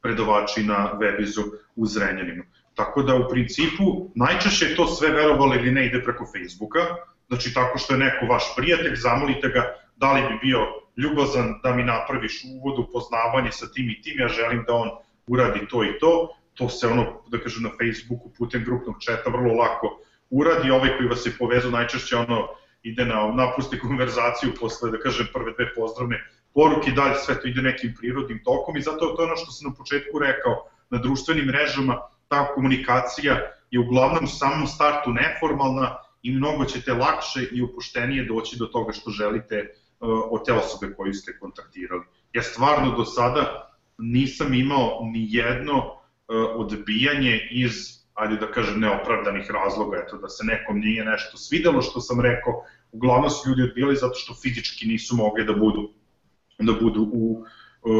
[SPEAKER 2] predavači na Webizu u Zrenjaninu. Tako da u principu najčešće to sve verovali ili ne ide preko Facebooka, znači tako što je neko vaš prijatelj, zamolite ga da li bi bio ljubazan da mi napraviš uvod u poznavanje sa tim i tim, ja želim da on uradi to i to, to se ono, da kažem, na Facebooku putem grupnog četa vrlo lako uradi, ovaj koji vas je povezao najčešće ono ide na napusti konverzaciju posle, da kažem, prve dve pozdravne poruke dalje sve to ide nekim prirodnim tokom i zato to je ono što sam na početku rekao, na društvenim mrežama ta komunikacija je uglavnom u samom startu neformalna, i mnogo ćete lakše i upoštenije doći do toga što želite uh, od te osobe koju ste kontaktirali. Ja stvarno do sada nisam imao ni jedno uh, odbijanje iz, ajde da kažem, neopravdanih razloga, eto da se nekom nije nešto svidelo što sam rekao, uglavnom su ljudi odbili zato što fizički nisu mogli da budu da budu u,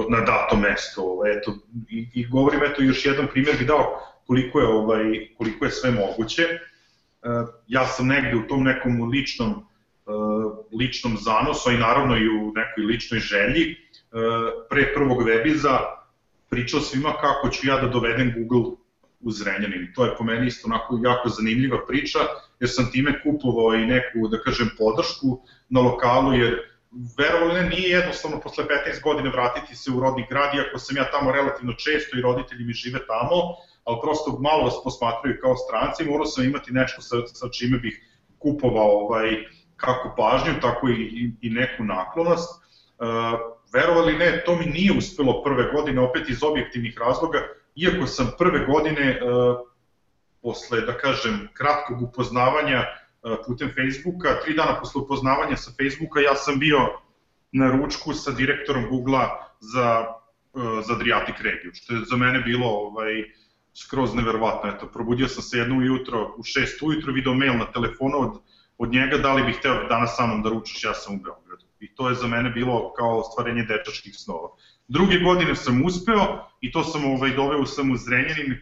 [SPEAKER 2] na dato mesto. Eto, i, I govorim, eto, još jedan primjer bih dao koliko je, ovaj, koliko je sve moguće. E, ja sam negde u tom nekom ličnom, e, ličnom zanosu, i naravno i u nekoj ličnoj želji, pre prvog webiza pričao svima kako ću ja da dovedem Google u Zrenjanin. To je po meni isto onako jako zanimljiva priča, jer sam time kupovao i neku, da kažem, podršku na lokalu, jer verovali ne, nije jednostavno posle 15 godina vratiti se u rodni grad, iako sam ja tamo relativno često i roditelji mi žive tamo, ali prosto malo vas posmatraju kao stranci, morao sam imati nešto sa, sa čime bih kupovao ovaj, kako pažnju, tako i, i, neku naklonost. Uh, verovali ne, to mi nije uspelo prve godine, opet iz objektivnih razloga, iako sam prve godine, uh, posle, da kažem, kratkog upoznavanja uh, putem Facebooka, tri dana posle upoznavanja sa Facebooka, ja sam bio na ručku sa direktorom Google-a za, uh, za Adriatic regiju, što je za mene bilo ovaj, skroz neverovatno. Eto, probudio sam se jedno ujutro, u 6 ujutro, video mail na telefonu od, od njega, da li bih hteo danas sa mnom da ručaš, ja sam u Beogradu. I to je za mene bilo kao ostvarenje dečačkih snova. Druge godine sam uspeo i to sam ovaj, doveo sam u Zrenjanin e,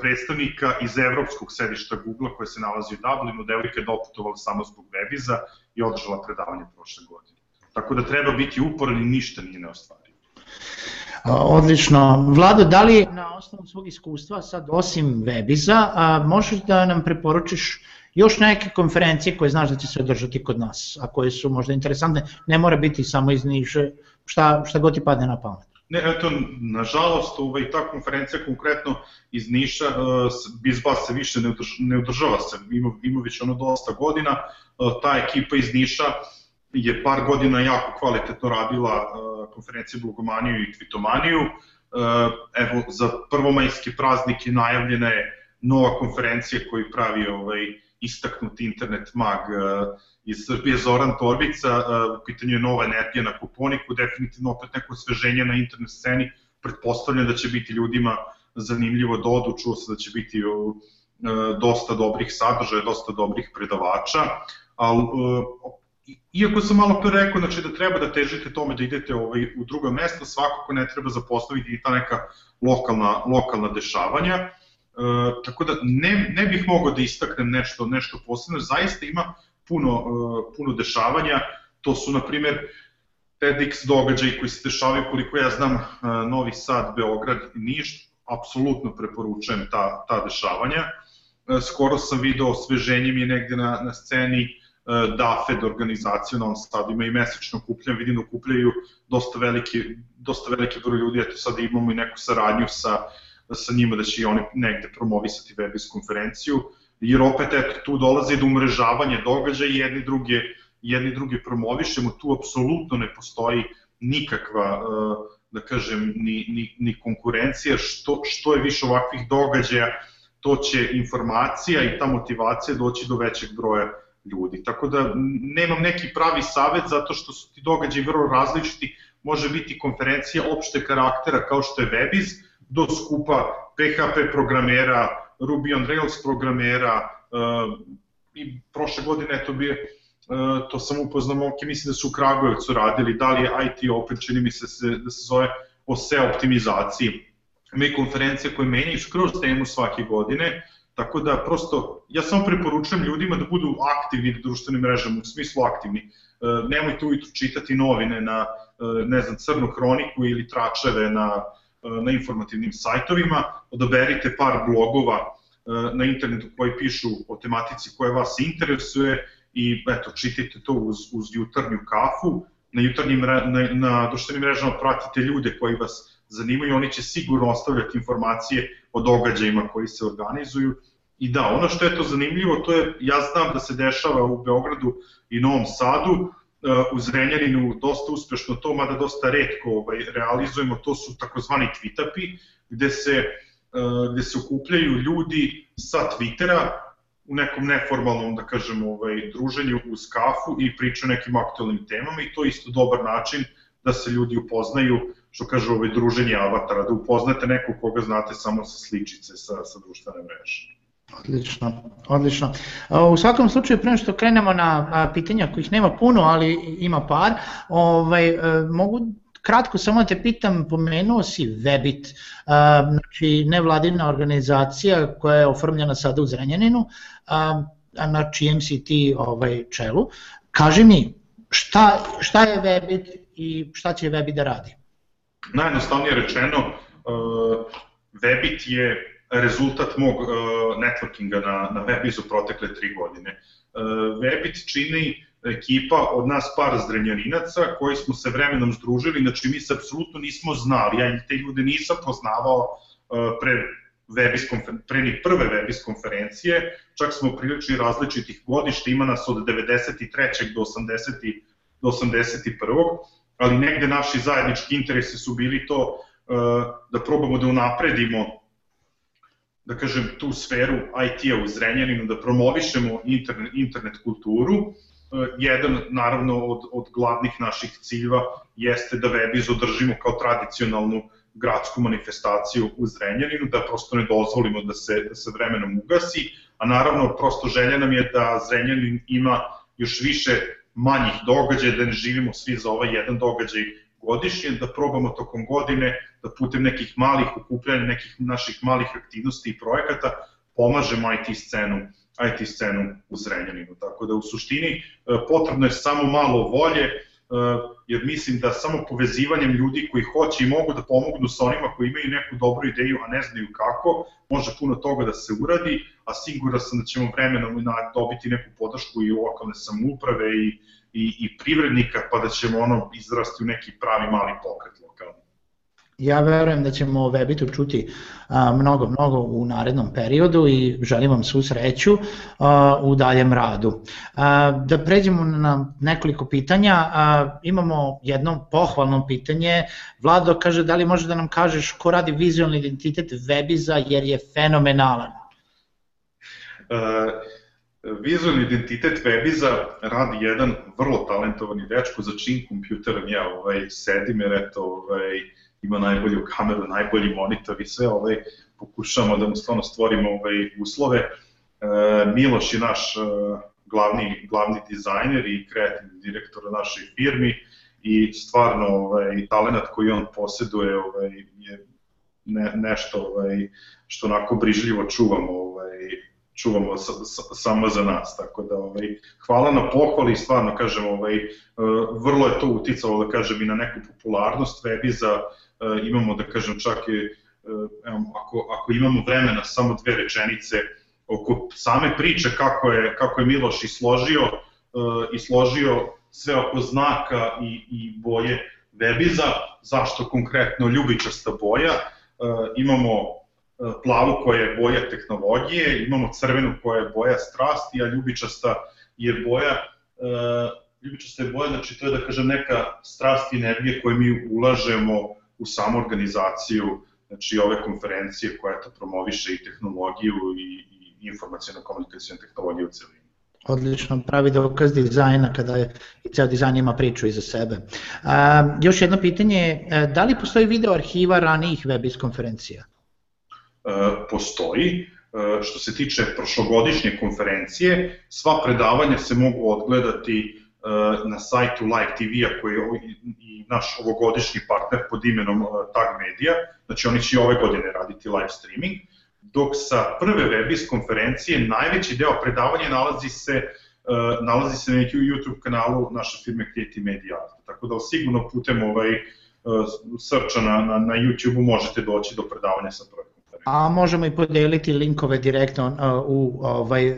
[SPEAKER 2] predstavnika iz evropskog sedišta Google koje se nalazi u Dublinu, devojka je doputovala samo zbog webiza i održala predavanje prošle godine. Tako da treba biti uporan i ništa nije neostvarivo.
[SPEAKER 1] Odlično. Vlado, da li na osnovu svog iskustva, sad osim webiza, a, možeš da nam preporučiš još neke konferencije koje znaš da će se održati kod nas, a koje su možda interesantne, ne mora biti samo iz Niše, šta, šta god ti padne na pamet.
[SPEAKER 2] Ne, eto, nažalost, ovaj, ta konferencija konkretno iz Niša, uh, Bizbas se više ne, održ, ne održava se, ima, ima već ono dosta godina, uh, ta ekipa iz Niša je par godina jako kvalitetno radila uh, konferenciju Blogomaniju i Tvitomaniju, uh, evo, za prvomajske praznike najavljena je nova konferencija koju pravi ovaj, istaknuti internet mag uh, iz Srbije Zoran Torbica, u pitanju je nova energija na kuponiku, definitivno opet neko osveženje na internet sceni, pretpostavljam da će biti ljudima zanimljivo da odu, čuo se da će biti dosta dobrih sadržaja, dosta dobrih predavača, ali iako sam malo pre rekao znači, da treba da težite tome da idete ovaj, u drugo mesto, svakako ne treba zapostaviti i ta neka lokalna, lokalna dešavanja. E, tako da ne, ne bih mogao da istaknem nešto, nešto posebno, zaista ima puno, e, puno dešavanja, to su na primer TEDx događaji koji se dešavaju, koliko ja znam, e, Novi Sad, Beograd i Niš, apsolutno preporučujem ta, ta dešavanja. E, skoro sam video osveženje mi je negde na, na sceni DAFED organizaciju na ovom Sadu, ima i mesečno okupljanje, vidim da okupljaju dosta veliki, dosta veliki broj ljudi, eto sad imamo i neku saradnju sa sa njima da će i oni negde promovisati Webis konferenciju, jer opet eto, tu dolazi do umrežavanja događaja i jedni druge, jedni druge promovišemo, tu apsolutno ne postoji nikakva, e, da kažem, ni, ni, ni konkurencija, što, što je više ovakvih događaja, to će informacija i ta motivacija doći do većeg broja ljudi. Tako da nemam neki pravi savet zato što su ti događaji vrlo različiti, može biti konferencija opšte karaktera kao što je Webiz, do skupa PHP programera, Ruby on Rails programera uh, i prošle godine to bi uh, to sam upoznao momke, mislim da su u Kragujevcu radili, da li je IT Open, čini mi se, se da se zove o SEO optimizaciji. Ima konferencije koje menjaju skroz temu svake godine, tako da prosto ja samo preporučujem ljudima da budu aktivni na društvenim mrežama, u smislu aktivni. Uh, nemojte ujutru čitati novine na, ne znam, crnu hroniku ili tračeve na E, na informativnim sajtovima, odaberite par blogova e, na internetu koji pišu o tematici koja vas interesuje i eto, čitajte to uz, uz jutarnju kafu, na jutarnjim, na, na društvenim mrežama pratite ljude koji vas zanimaju, oni će sigurno ostavljati informacije o događajima koji se organizuju. I da, ono što je to zanimljivo, to je, ja znam da se dešava u Beogradu i Novom Sadu, u Zrenjaninu dosta uspešno to, mada dosta redko ovaj, realizujemo, to su takozvani tweetapi, gde se, uh, gde se okupljaju ljudi sa Twittera u nekom neformalnom, da kažemo, ovaj, druženju uz kafu i pričaju nekim aktualnim temama i to je isto dobar način da se ljudi upoznaju, što kaže ovaj, druženje avatara, da upoznate nekog koga znate samo sa sličice, sa, sa društvene mreže.
[SPEAKER 1] Odlično, odlično. U svakom slučaju, prema što krenemo na pitanja kojih nema puno, ali ima par, ovaj, e, mogu kratko samo te pitam, pomenuo si Webit, uh, znači nevladina organizacija koja je oformljena sada u Zrenjaninu, uh, na čijem si ti ovaj, čelu. Kaži mi, šta, šta je Webit i šta će Webit da radi?
[SPEAKER 2] Najjednostavnije rečeno, uh, Webit je rezultat mog uh, networkinga na, na Webizu protekle tri godine. Uh, Webit čini ekipa od nas par zdrenjaninaca koji smo se vremenom združili, znači mi se apsolutno nismo znali, ja te ljude nisam poznavao pre Webis pre ni prve Webis konferencije, čak smo prilični različitih godišta, ima nas od 93. do 80. do 81. ali negde naši zajednički interesi su bili to uh, da probamo da unapredimo da kažem, tu sferu IT-a u Zrenjaninu, da promovišemo internet, internet kulturu, E, jedan naravno od, od glavnih naših ciljeva jeste da Webiz održimo kao tradicionalnu gradsku manifestaciju u Zrenjaninu, da prosto ne dozvolimo da se, da se vremenom ugasi, a naravno prosto želja nam je da Zrenjanin ima još više manjih događaja, da ne živimo svi za ovaj jedan događaj godišnje, da probamo tokom godine da putem nekih malih okupljanja, nekih naših malih aktivnosti i projekata pomažemo IT scenu IT scenu u Zrenjaninu. Tako da u suštini e, potrebno je samo malo volje, jer mislim da samo povezivanjem ljudi koji hoće i mogu da pomognu sa onima koji imaju neku dobru ideju, a ne znaju kako, može puno toga da se uradi, a siguran sam da ćemo vremenom dobiti neku podršku i lokalne samouprave i, i, i privrednika, pa da ćemo ono izrasti u neki pravi mali pokret.
[SPEAKER 1] Ja verujem da ćemo o Webitu čuti a, mnogo, mnogo u narednom periodu i želim vam svu sreću a, u daljem radu. A, da pređemo na nekoliko pitanja, a, imamo jedno pohvalno pitanje. Vlado kaže da li može da nam kažeš ko radi vizualni identitet Webiza jer je fenomenalan?
[SPEAKER 2] Uh, vizualni identitet Webiza radi jedan vrlo talentovani dečko za čim kompjuterom ja ovaj, sedim jer eto ovaj, ima najbolju kameru, najbolji monitor i sve, ovaj, pokušamo da mu stvarno stvorimo ovaj, uslove. E, Miloš je naš e, glavni, glavni dizajner i kreativni direktor u našoj firmi i stvarno ovaj, talent koji on poseduje ovaj, je ne, nešto ovaj, što onako brižljivo čuvamo ovaj, čuvamo sa, sa, samo za nas, tako da ovaj, hvala na pohvali, stvarno kažem, ovaj, e, vrlo je to uticalo da kažem i na neku popularnost Webiza, imamo da kažem čak i e, evo, ako, ako imamo vremena samo dve rečenice oko same priče kako je, kako je Miloš isložio, uh, isložio sve oko znaka i, i boje Webiza, zašto konkretno ljubičasta boja, imamo plavu koja je boja tehnologije, imamo crvenu koja je boja strasti, a ljubičasta je boja ljubičasta je boja, znači to je da kažem neka strast i energija koju mi ulažemo u samu organizaciju znači ove konferencije koja to promoviše i tehnologiju i, i informacijalno-komunikacijne tehnologije u celini.
[SPEAKER 1] Odlično, pravi dokaz dizajna kada je, i ceo dizajn ima priču iza sebe. A, još jedno pitanje, e, da li postoji video arhiva ranijih webis konferencija?
[SPEAKER 2] E, postoji, e, što se tiče prošlogodišnje konferencije, sva predavanja se mogu odgledati na sajtu Live TV-a koji je i naš ovogodišnji partner pod imenom e, Tag Media, znači oni će i ove godine raditi live streaming, dok sa prve Webis konferencije najveći deo predavanja nalazi se e, nalazi se na YouTube kanalu naše firme Creative Media Tako da sigurno putem ovaj srča na, na, na YouTube-u možete doći do predavanja sa prve konferencije.
[SPEAKER 1] A možemo i podeliti linkove direktno u ovaj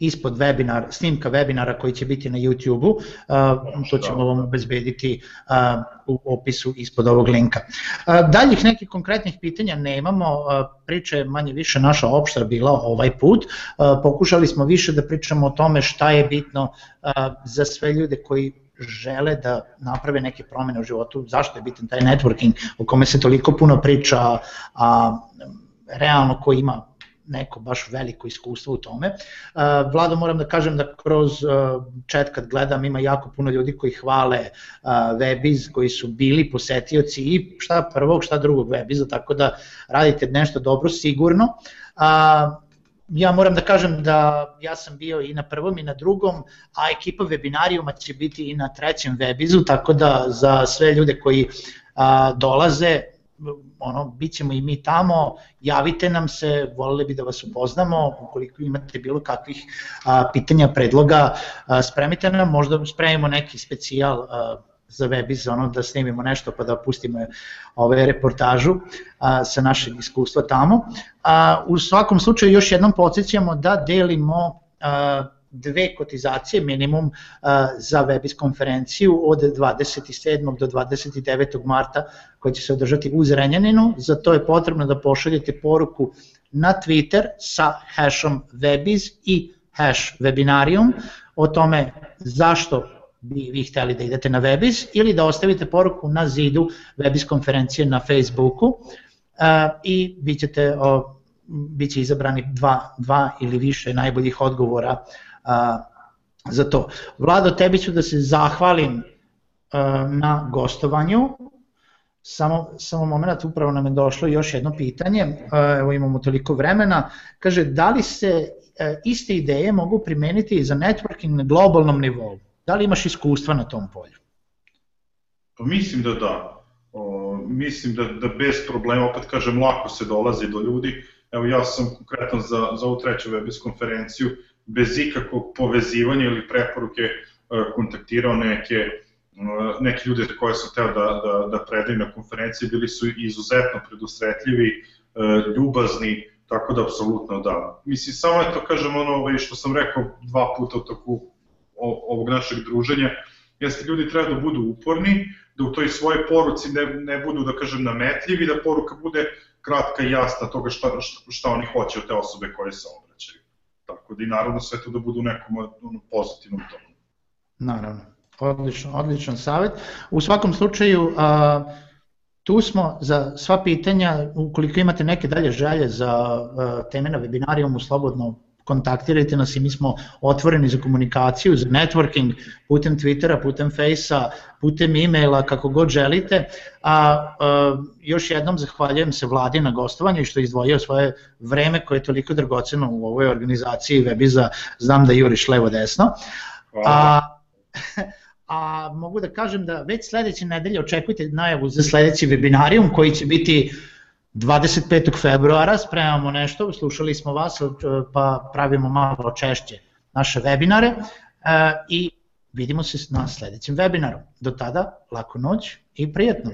[SPEAKER 1] ispod webinar, snimka webinara koji će biti na YouTube-u, uh, to ćemo vam obezbediti uh, u opisu ispod ovog linka. Uh, daljih nekih konkretnih pitanja nemamo, priča je manje više naša opšta bila ovaj put, pokušali smo više da pričamo o tome šta je bitno za sve ljude koji žele da naprave neke promene u životu, zašto je bitan taj networking o kome se toliko puno priča, a realno ko ima neko baš veliko iskustvo u tome. Uh, Vlado, moram da kažem da kroz uh, chat kad gledam ima jako puno ljudi koji hvale uh, Webiz, koji su bili posetioci i šta prvog, šta drugog Webiza, tako da radite nešto dobro sigurno. ja moram da kažem da ja sam bio i na prvom i na drugom, a ekipa webinarijuma će biti i na trećem webizu, tako da za sve ljude koji a, dolaze, ono, bit ćemo i mi tamo, javite nam se, volili bi da vas upoznamo, ukoliko imate bilo kakvih a, pitanja, predloga, a, spremite nam, možda spremimo neki specijal a, za Webiz, ono da snimimo nešto pa da pustimo ove reportažu a, sa našeg iskustva tamo. A, u svakom slučaju još jednom podsjećamo da delimo a, dve kotizacije minimum a, za Webiz konferenciju od 27. do 29. marta koja će se održati u Zrenjaninu. Za to je potrebno da pošaljete poruku na Twitter sa hashom Webiz i hash webinarium o tome zašto bi vi hteli da idete na Webiz ili da ostavite poruku na zidu Webiz konferencije na Facebooku uh, i vi ćete, uh, bit će izabrani dva, dva ili više najboljih odgovora uh, za to. Vlado, tebi ću da se zahvalim na gostovanju. Samo, samo moment, upravo nam je došlo još jedno pitanje, evo imamo toliko vremena. Kaže, da li se uh, iste ideje mogu primeniti za networking na globalnom nivou? Da li imaš iskustva na tom polju?
[SPEAKER 2] Pa mislim da da. O, mislim da, da bez problema, opet kažem, lako se dolazi do ljudi. Evo ja sam konkretno za, za ovu treću webis konferenciju bez ikakvog povezivanja ili preporuke e, kontaktirao neke e, neki ljude koje sam teo da, da, da predajem na konferenciji, bili su izuzetno predusretljivi, e, ljubazni, tako da apsolutno da. Mislim, samo je to kažem ono ovaj, što sam rekao dva puta u toku ovog našeg druženja, jeste ljudi treba da budu uporni, da u toj svojoj poruci ne, ne budu, da kažem, nametljivi, da poruka bude kratka i jasna toga šta, šta, šta oni hoće od te osobe koje se obraćaju. Tako da i naravno sve to da budu u nekom ono, pozitivnom tonu.
[SPEAKER 1] Naravno, odlično, odličan savjet. U svakom slučaju, a, tu smo za sva pitanja, ukoliko imate neke dalje želje za a, teme na webinarijumu, slobodno kontaktirajte nas i mi smo otvoreni za komunikaciju, za networking, putem Twittera, putem Facea, putem e-maila, kako god želite. A, a još jednom zahvaljujem se vladi na gostovanju i što je izdvojio svoje vreme koje je toliko dragoceno u ovoj organizaciji Webiza, znam da juriš levo desno. A, a mogu da kažem da već sledeće nedelje očekujte najavu za sledeći webinarijum koji će biti 25. februara spremamo nešto, slušali smo vas pa pravimo malo češće naše webinare e, i vidimo se na sledećem webinaru. Do tada, laku noć i prijetno.